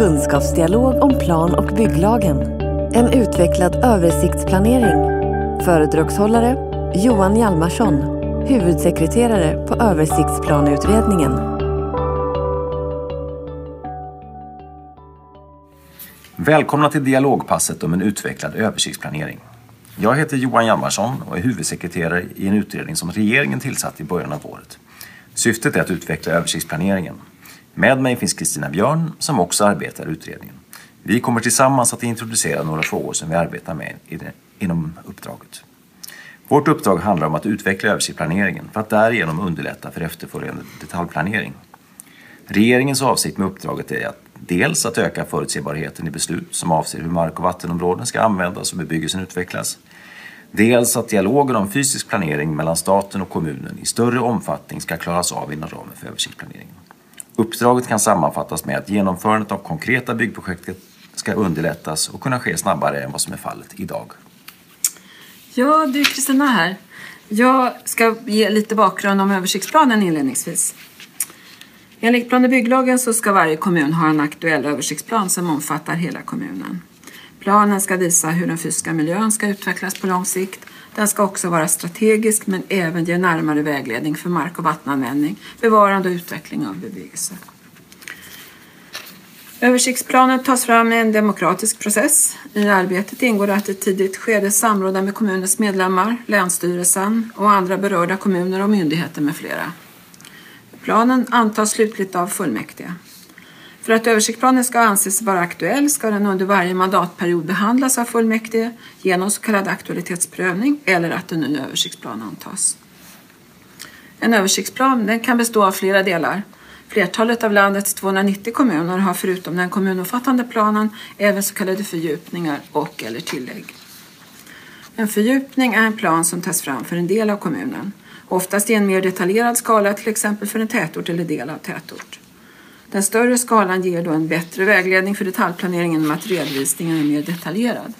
kunskapsdialog om plan och bygglagen. En utvecklad översiktsplanering. Föredragshållare Johan Hjalmarsson, huvudsekreterare på Översiktsplaneutredningen. Välkomna till dialogpasset om en utvecklad översiktsplanering. Jag heter Johan Hjalmarsson och är huvudsekreterare i en utredning som regeringen tillsatte i början av året. Syftet är att utveckla översiktsplaneringen. Med mig finns Kristina Björn som också arbetar i utredningen. Vi kommer tillsammans att introducera några frågor som vi arbetar med inom uppdraget. Vårt uppdrag handlar om att utveckla översiktsplaneringen för att därigenom underlätta för efterföljande detaljplanering. Regeringens avsikt med uppdraget är att dels att öka förutsebarheten i beslut som avser hur mark och vattenområden ska användas och bebyggelsen utvecklas. Dels att dialogen om fysisk planering mellan staten och kommunen i större omfattning ska klaras av inom ramen för översiktsplaneringen. Uppdraget kan sammanfattas med att genomförandet av konkreta byggprojekt ska underlättas och kunna ske snabbare än vad som är fallet idag. Ja, du Kristina här. Jag ska ge lite bakgrund om översiktsplanen inledningsvis. Enligt plan och bygglagen så ska varje kommun ha en aktuell översiktsplan som omfattar hela kommunen. Planen ska visa hur den fysiska miljön ska utvecklas på lång sikt. Den ska också vara strategisk men även ge närmare vägledning för mark och vattenanvändning, bevarande och utveckling av bebyggelse. Översiktsplanen tas fram i en demokratisk process. I arbetet ingår att i ett tidigt skede samråda med kommunens medlemmar, Länsstyrelsen och andra berörda kommuner och myndigheter med flera. Planen antas slutligt av fullmäktige. För att översiktsplanen ska anses vara aktuell ska den under varje mandatperiod behandlas av fullmäktige genom så kallad aktualitetsprövning eller att en ny översiktsplan antas. En översiktsplan den kan bestå av flera delar. Flertalet av landets 290 kommuner har förutom den kommunomfattande planen även så kallade fördjupningar och eller tillägg. En fördjupning är en plan som tas fram för en del av kommunen, oftast i en mer detaljerad skala, till exempel för en tätort eller del av tätort. Den större skalan ger då en bättre vägledning för detaljplaneringen genom att redovisningen är mer detaljerad.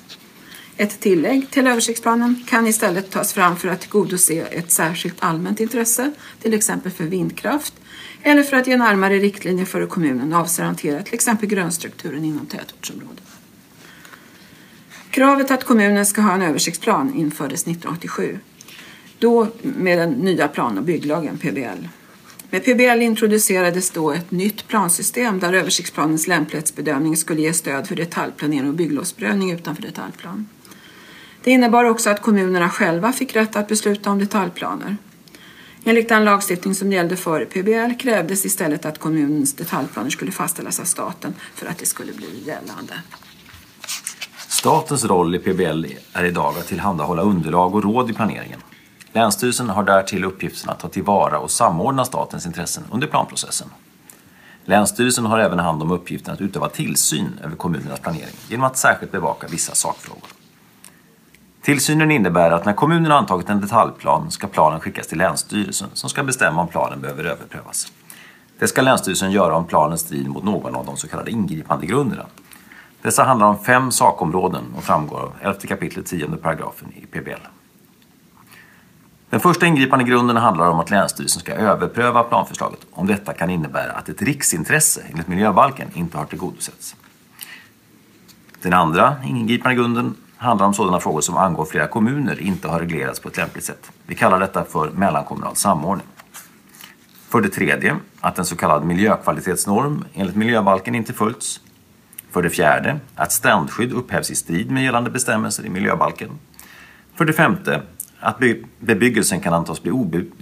Ett tillägg till översiktsplanen kan istället tas fram för att tillgodose ett särskilt allmänt intresse, till exempel för vindkraft, eller för att ge närmare riktlinjer för hur kommunen avser att hantera till exempel grönstrukturen inom tätortsområden. Kravet att kommunen ska ha en översiktsplan infördes 1987, då med den nya plan och bygglagen, PBL. Med PBL introducerades då ett nytt plansystem där översiktsplanens lämplighetsbedömning skulle ge stöd för detaljplanering och bygglovsprövning utanför detaljplan. Det innebar också att kommunerna själva fick rätt att besluta om detaljplaner. Enligt den lagstiftning som gällde före PBL krävdes istället att kommunens detaljplaner skulle fastställas av staten för att det skulle bli gällande. Statens roll i PBL är idag att tillhandahålla underlag och råd i planeringen. Länsstyrelsen har därtill uppgiften att ta tillvara och samordna statens intressen under planprocessen. Länsstyrelsen har även hand om uppgiften att utöva tillsyn över kommunernas planering genom att särskilt bevaka vissa sakfrågor. Tillsynen innebär att när kommunen har antagit en detaljplan ska planen skickas till Länsstyrelsen som ska bestämma om planen behöver överprövas. Det ska Länsstyrelsen göra om planen strider mot någon av de så kallade ingripandegrunderna. Dessa handlar om fem sakområden och framgår av 11 kapitlet 10 paragrafen i PBL. Den första ingripande grunden handlar om att Länsstyrelsen ska överpröva planförslaget om detta kan innebära att ett riksintresse enligt miljöbalken inte har tillgodosetts. Den andra ingripande grunden handlar om sådana frågor som angår flera kommuner inte har reglerats på ett lämpligt sätt. Vi kallar detta för mellankommunal samordning. För det tredje, att en så kallad miljökvalitetsnorm enligt miljöbalken inte följts. För det fjärde, att strandskydd upphävs i strid med gällande bestämmelser i miljöbalken. För det femte, att bebyggelsen kan antas bli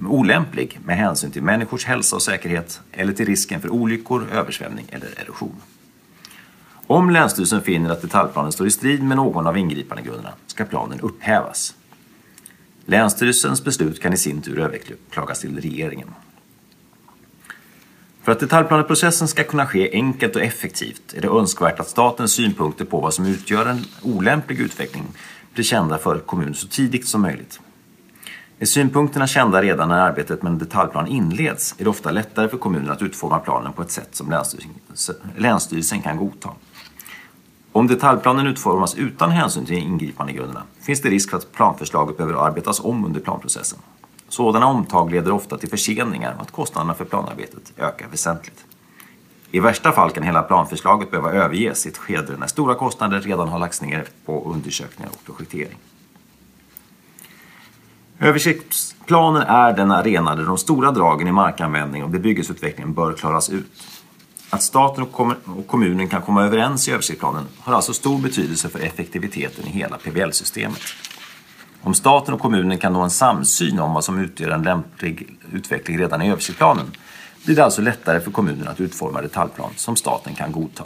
olämplig med hänsyn till människors hälsa och säkerhet eller till risken för olyckor, översvämning eller erosion. Om Länsstyrelsen finner att detaljplanen står i strid med någon av ingripandegrunderna ska planen upphävas. Länsstyrelsens beslut kan i sin tur överklagas till regeringen. För att detaljplaneprocessen ska kunna ske enkelt och effektivt är det önskvärt att statens synpunkter på vad som utgör en olämplig utveckling blir kända för kommunen så tidigt som möjligt. Är synpunkterna kända redan när arbetet med en detaljplan inleds är det ofta lättare för kommunen att utforma planen på ett sätt som länsstyrelsen, länsstyrelsen kan godta. Om detaljplanen utformas utan hänsyn till ingripandegrunderna finns det risk för att planförslaget behöver arbetas om under planprocessen. Sådana omtag leder ofta till förseningar och att kostnaderna för planarbetet ökar väsentligt. I värsta fall kan hela planförslaget behöva överges i ett skede när stora kostnader redan har lagts ner på undersökningar och projektering. Översiktsplanen är den arena där de stora dragen i markanvändning och bebyggelseutvecklingen bör klaras ut. Att staten och kommunen kan komma överens i översiktsplanen har alltså stor betydelse för effektiviteten i hela PBL-systemet. Om staten och kommunen kan nå en samsyn om vad som utgör en lämplig utveckling redan i översiktsplanen blir det alltså lättare för kommunen att utforma detaljplan som staten kan godta.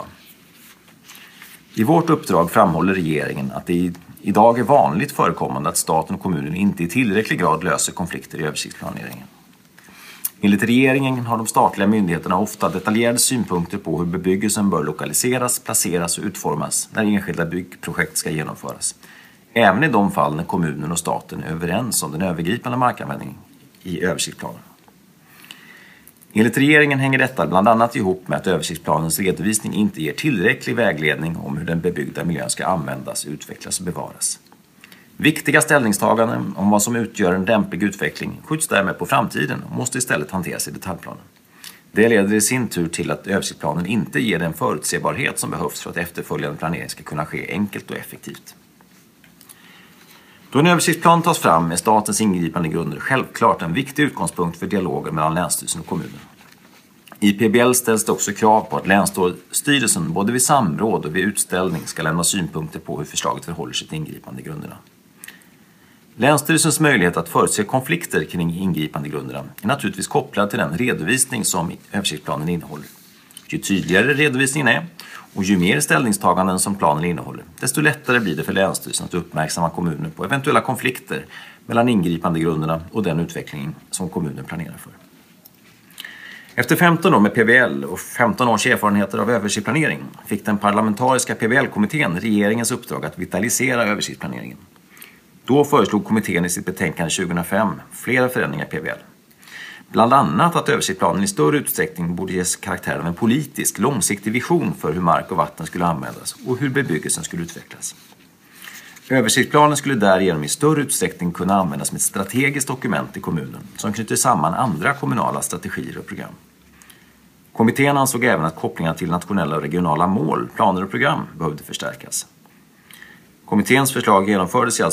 I vårt uppdrag framhåller regeringen att det i idag är vanligt förekommande att staten och kommunen inte i tillräcklig grad löser konflikter i översiktsplaneringen. Enligt regeringen har de statliga myndigheterna ofta detaljerade synpunkter på hur bebyggelsen bör lokaliseras, placeras och utformas när enskilda byggprojekt ska genomföras. Även i de fall när kommunen och staten är överens om den övergripande markanvändningen i översiktsplanen. Enligt regeringen hänger detta bland annat ihop med att översiktsplanens redovisning inte ger tillräcklig vägledning om hur den bebyggda miljön ska användas, utvecklas och bevaras. Viktiga ställningstaganden om vad som utgör en lämplig utveckling skjuts därmed på framtiden och måste istället hanteras i detaljplanen. Det leder i sin tur till att översiktsplanen inte ger den förutsebarhet som behövs för att efterföljande planering ska kunna ske enkelt och effektivt. Då en översiktsplan tas fram är statens ingripande grunder självklart en viktig utgångspunkt för dialogen mellan Länsstyrelsen och kommunen. I PBL ställs det också krav på att Länsstyrelsen både vid samråd och vid utställning ska lämna synpunkter på hur förslaget förhåller sig till ingripandegrunderna. Länsstyrelsens möjlighet att förutse konflikter kring ingripandegrunderna är naturligtvis kopplad till den redovisning som översiktsplanen innehåller. Ju tydligare redovisningen är och ju mer ställningstaganden som planen innehåller, desto lättare blir det för Länsstyrelsen att uppmärksamma kommunen på eventuella konflikter mellan ingripandegrunderna och den utveckling som kommunen planerar för. Efter 15 år med PBL och 15 års erfarenheter av översiktsplanering fick den parlamentariska PBL-kommittén regeringens uppdrag att vitalisera översiktsplaneringen. Då föreslog kommittén i sitt betänkande 2005 flera förändringar i PBL. Bland annat att översiktsplanen i större utsträckning borde ges karaktär av en politisk, långsiktig vision för hur mark och vatten skulle användas och hur bebyggelsen skulle utvecklas. Översiktsplanen skulle därigenom i större utsträckning kunna användas som ett strategiskt dokument i kommunen som knyter samman andra kommunala strategier och program. Kommittén ansåg även att kopplingarna till nationella och regionala mål, planer och program behövde förstärkas. Kommitténs förslag genomfördes i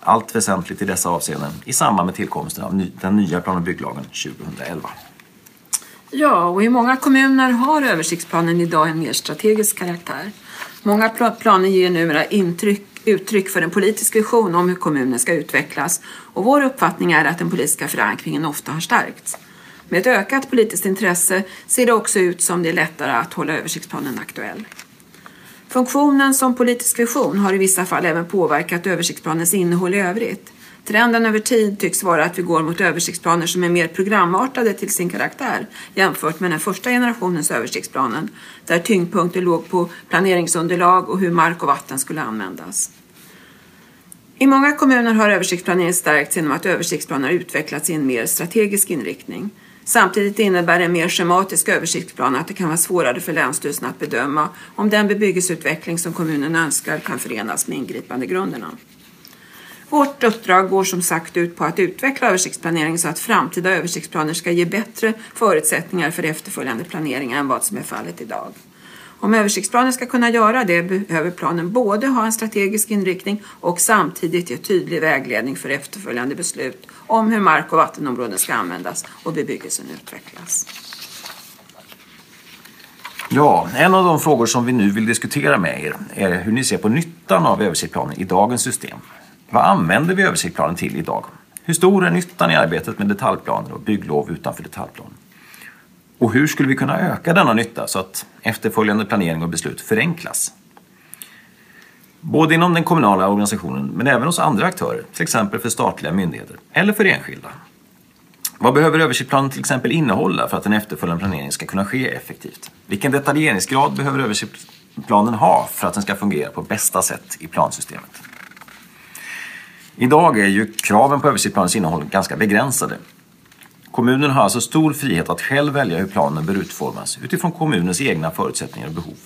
allt väsentligt i dessa avseenden i samband med tillkomsten av den nya plan och bygglagen 2011. Ja, och i många kommuner har översiktsplanen idag en mer strategisk karaktär. Många planer ger numera intryck, uttryck för en politisk vision om hur kommunen ska utvecklas och vår uppfattning är att den politiska förankringen ofta har stärkts. Med ett ökat politiskt intresse ser det också ut som det är lättare att hålla översiktsplanen aktuell. Funktionen som politisk vision har i vissa fall även påverkat översiktsplanens innehåll i övrigt. Trenden över tid tycks vara att vi går mot översiktsplaner som är mer programartade till sin karaktär jämfört med den första generationens översiktsplanen där tyngdpunkten låg på planeringsunderlag och hur mark och vatten skulle användas. I många kommuner har översiktsplaneringen stärkts genom att översiktsplaner utvecklats i en mer strategisk inriktning. Samtidigt innebär en mer schematisk översiktsplan att det kan vara svårare för Länsstyrelsen att bedöma om den bebyggelseutveckling som kommunen önskar kan förenas med ingripandegrunderna. Vårt uppdrag går som sagt ut på att utveckla översiktsplanering så att framtida översiktsplaner ska ge bättre förutsättningar för efterföljande planering än vad som är fallet idag. Om översiktsplanen ska kunna göra det behöver planen både ha en strategisk inriktning och samtidigt ge tydlig vägledning för efterföljande beslut om hur mark och vattenområden ska användas och bebyggelsen utvecklas. Ja, en av de frågor som vi nu vill diskutera med er är hur ni ser på nyttan av översiktsplanen i dagens system. Vad använder vi översiktsplanen till idag? Hur stor är nyttan i arbetet med detaljplaner och bygglov utanför detaljplanen? Och hur skulle vi kunna öka denna nytta så att efterföljande planering och beslut förenklas? Både inom den kommunala organisationen men även hos andra aktörer, till exempel för statliga myndigheter eller för enskilda. Vad behöver översiktsplanen till exempel innehålla för att en efterföljande planering ska kunna ske effektivt? Vilken detaljeringsgrad behöver översiktsplanen ha för att den ska fungera på bästa sätt i plansystemet? Idag är ju kraven på översiktsplanens innehåll ganska begränsade Kommunen har alltså stor frihet att själv välja hur planen bör utformas utifrån kommunens egna förutsättningar och behov.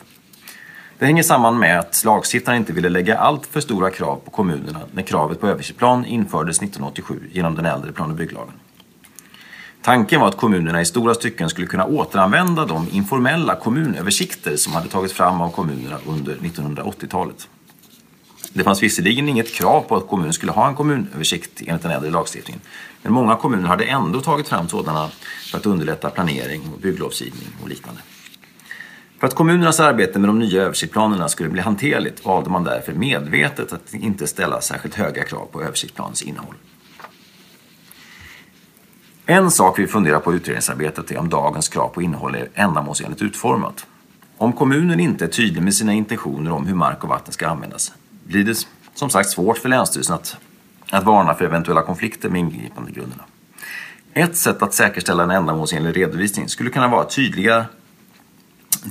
Det hänger samman med att lagstiftaren inte ville lägga allt för stora krav på kommunerna när kravet på översiktsplan infördes 1987 genom den äldre plan och bygglagen. Tanken var att kommunerna i stora stycken skulle kunna återanvända de informella kommunöversikter som hade tagits fram av kommunerna under 1980-talet. Det fanns visserligen inget krav på att kommunen skulle ha en kommunöversikt enligt den äldre lagstiftningen. Men många kommuner hade ändå tagit fram sådana för att underlätta planering och bygglovsgivning och liknande. För att kommunernas arbete med de nya översiktsplanerna skulle bli hanterligt valde man därför medvetet att inte ställa särskilt höga krav på översiktsplanens innehåll. En sak vi funderar på i utredningsarbetet är om dagens krav på innehåll är ändamålsenligt utformat. Om kommunen inte är tydlig med sina intentioner om hur mark och vatten ska användas blir det som sagt svårt för Länsstyrelsen att, att varna för eventuella konflikter med ingripandegrunderna. Ett sätt att säkerställa en ändamålsenlig redovisning skulle kunna vara tydliga,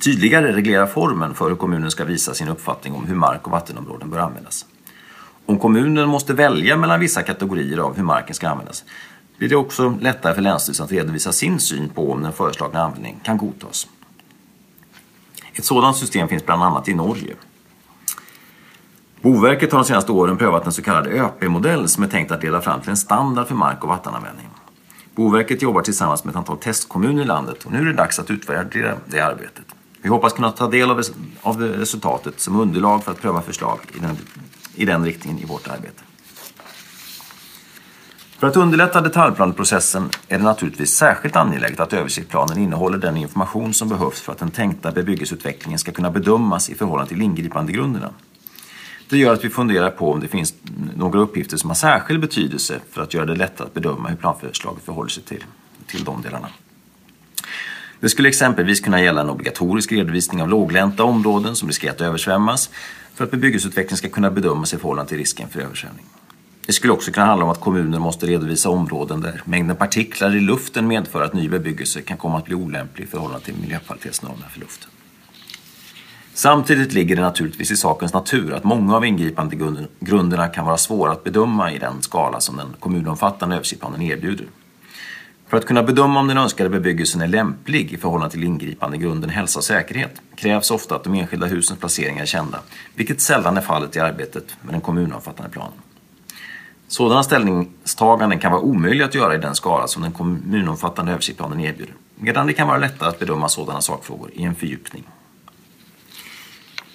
tydligare reglera formen för hur kommunen ska visa sin uppfattning om hur mark och vattenområden bör användas. Om kommunen måste välja mellan vissa kategorier av hur marken ska användas blir det också lättare för Länsstyrelsen att redovisa sin syn på om den föreslagna användningen kan godtas. Ett sådant system finns bland annat i Norge. Boverket har de senaste åren prövat en så kallad ÖP-modell som är tänkt att leda fram till en standard för mark och vattenanvändning. Boverket jobbar tillsammans med ett antal testkommuner i landet och nu är det dags att utvärdera det arbetet. Vi hoppas kunna ta del av resultatet som underlag för att pröva förslag i den, i den riktningen i vårt arbete. För att underlätta detaljplaneprocessen är det naturligtvis särskilt angeläget att översiktsplanen innehåller den information som behövs för att den tänkta bebyggelseutvecklingen ska kunna bedömas i förhållande till ingripandegrunderna. Det gör att vi funderar på om det finns några uppgifter som har särskild betydelse för att göra det lättare att bedöma hur planförslaget förhåller sig till, till de delarna. Det skulle exempelvis kunna gälla en obligatorisk redovisning av låglänta områden som riskerar att översvämmas för att bebyggelseutvecklingen ska kunna bedömas i förhållande till risken för översvämning. Det skulle också kunna handla om att kommuner måste redovisa områden där mängden partiklar i luften medför att ny bebyggelse kan komma att bli olämplig i förhållande till miljökvalitetsnormerna för luften. Samtidigt ligger det naturligtvis i sakens natur att många av ingripande grunderna kan vara svåra att bedöma i den skala som den kommunomfattande översiktsplanen erbjuder. För att kunna bedöma om den önskade bebyggelsen är lämplig i förhållande till ingripande grunden hälsa och säkerhet krävs ofta att de enskilda husens placeringar är kända, vilket sällan är fallet i arbetet med den kommunomfattande planen. Sådana ställningstaganden kan vara omöjliga att göra i den skala som den kommunomfattande översiktsplanen erbjuder, medan det kan vara lättare att bedöma sådana sakfrågor i en fördjupning.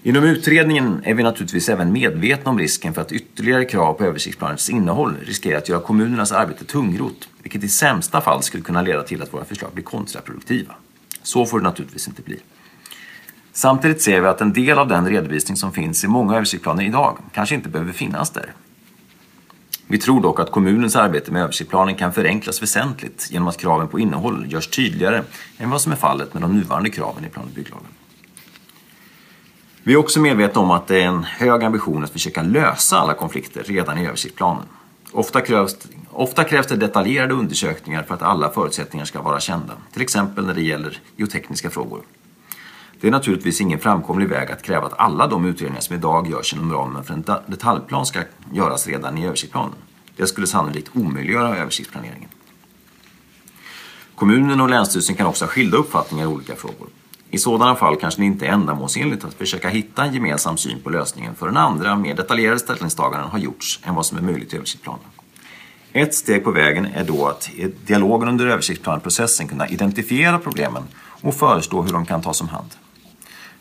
Inom utredningen är vi naturligtvis även medvetna om risken för att ytterligare krav på översiktsplanens innehåll riskerar att göra kommunernas arbete tungrot, vilket i sämsta fall skulle kunna leda till att våra förslag blir kontraproduktiva. Så får det naturligtvis inte bli. Samtidigt ser vi att en del av den redovisning som finns i många översiktsplaner idag kanske inte behöver finnas där. Vi tror dock att kommunens arbete med översiktsplanen kan förenklas väsentligt genom att kraven på innehåll görs tydligare än vad som är fallet med de nuvarande kraven i plan och bygglagen. Vi är också medvetna om att det är en hög ambition att försöka lösa alla konflikter redan i översiktsplanen. Ofta krävs, ofta krävs det detaljerade undersökningar för att alla förutsättningar ska vara kända, till exempel när det gäller geotekniska frågor. Det är naturligtvis ingen framkomlig väg att kräva att alla de utredningar som idag görs inom ramen för en detaljplan ska göras redan i översiktsplanen. Det skulle sannolikt omöjliggöra översiktsplaneringen. Kommunen och Länsstyrelsen kan också ha skilda uppfattningar i olika frågor. I sådana fall kanske det inte är ändamålsenligt att försöka hitta en gemensam syn på lösningen förrän andra, mer detaljerade ställningstaganden har gjorts än vad som är möjligt i översiktsplanen. Ett steg på vägen är då att i dialogen under översiktsplanprocessen kunna identifiera problemen och föreslå hur de kan tas om hand.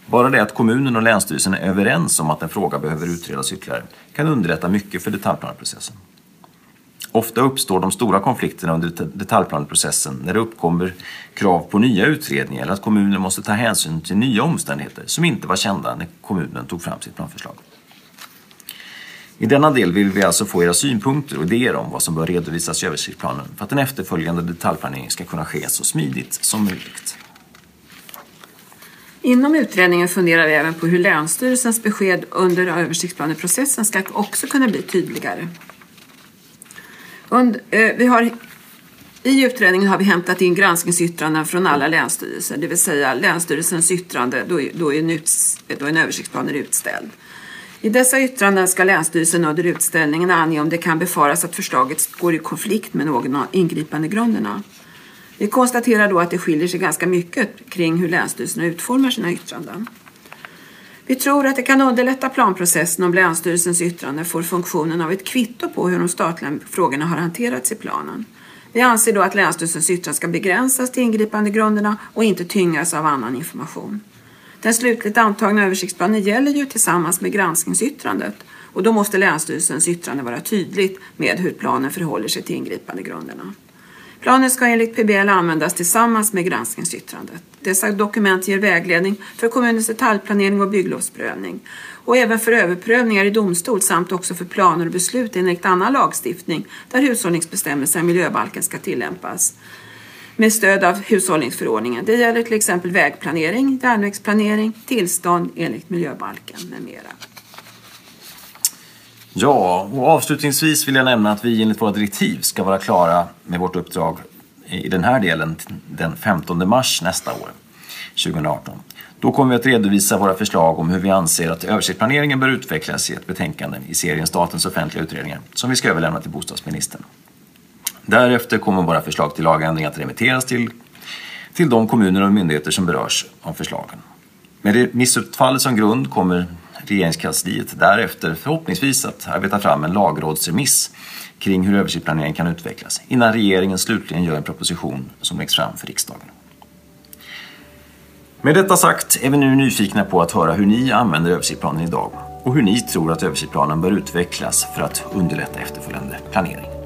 Bara det att kommunen och Länsstyrelsen är överens om att en fråga behöver utredas ytterligare kan underlätta mycket för detaljplaneprocessen. Ofta uppstår de stora konflikterna under detaljplaneprocessen när det uppkommer krav på nya utredningar eller att kommunen måste ta hänsyn till nya omständigheter som inte var kända när kommunen tog fram sitt planförslag. I denna del vill vi alltså få era synpunkter och idéer om vad som bör redovisas i översiktsplanen för att den efterföljande detaljplaneringen ska kunna ske så smidigt som möjligt. Inom utredningen funderar vi även på hur Länsstyrelsens besked under översiktsplaneprocessen ska också kunna bli tydligare. Und, eh, vi har, I utredningen har vi hämtat in granskningsyttranden från alla länsstyrelser, det vill säga Länsstyrelsens yttrande då, då, en, uts, då en översiktsplan är utställd. I dessa yttranden ska Länsstyrelsen under utställningen ange om det kan befaras att förslaget går i konflikt med någon av ingripandegrunderna. Vi konstaterar då att det skiljer sig ganska mycket kring hur länsstyrelserna utformar sina yttranden. Vi tror att det kan underlätta planprocessen om Länsstyrelsens yttrande får funktionen av ett kvitto på hur de statliga frågorna har hanterats i planen. Vi anser då att Länsstyrelsens yttrande ska begränsas till ingripandegrunderna och inte tyngas av annan information. Den slutligt antagna översiktsplanen gäller ju tillsammans med granskningsyttrandet och då måste Länsstyrelsens yttrande vara tydligt med hur planen förhåller sig till ingripandegrunderna. Planen ska enligt PBL användas tillsammans med granskningsyttrandet. Dessa dokument ger vägledning för kommunens detaljplanering och bygglovsprövning och även för överprövningar i domstol samt också för planer och beslut enligt annan lagstiftning där hushållningsbestämmelser i miljöbalken ska tillämpas med stöd av hushållningsförordningen. Det gäller till exempel vägplanering, järnvägsplanering, tillstånd enligt miljöbalken med mera. Ja, och avslutningsvis vill jag nämna att vi enligt våra direktiv ska vara klara med vårt uppdrag i den här delen den 15 mars nästa år, 2018. Då kommer vi att redovisa våra förslag om hur vi anser att översiktsplaneringen bör utvecklas i ett betänkande i serien Statens offentliga utredningar som vi ska överlämna till bostadsministern. Därefter kommer våra förslag till lagändringar att remitteras till, till de kommuner och myndigheter som berörs av förslagen. Med remissutfallet som grund kommer regeringskansliet därefter förhoppningsvis att arbeta fram en lagrådsremiss kring hur översiktsplanering kan utvecklas innan regeringen slutligen gör en proposition som läggs fram för riksdagen. Med detta sagt är vi nu nyfikna på att höra hur ni använder översiktsplanen idag och hur ni tror att översiktsplanen bör utvecklas för att underlätta efterföljande planering.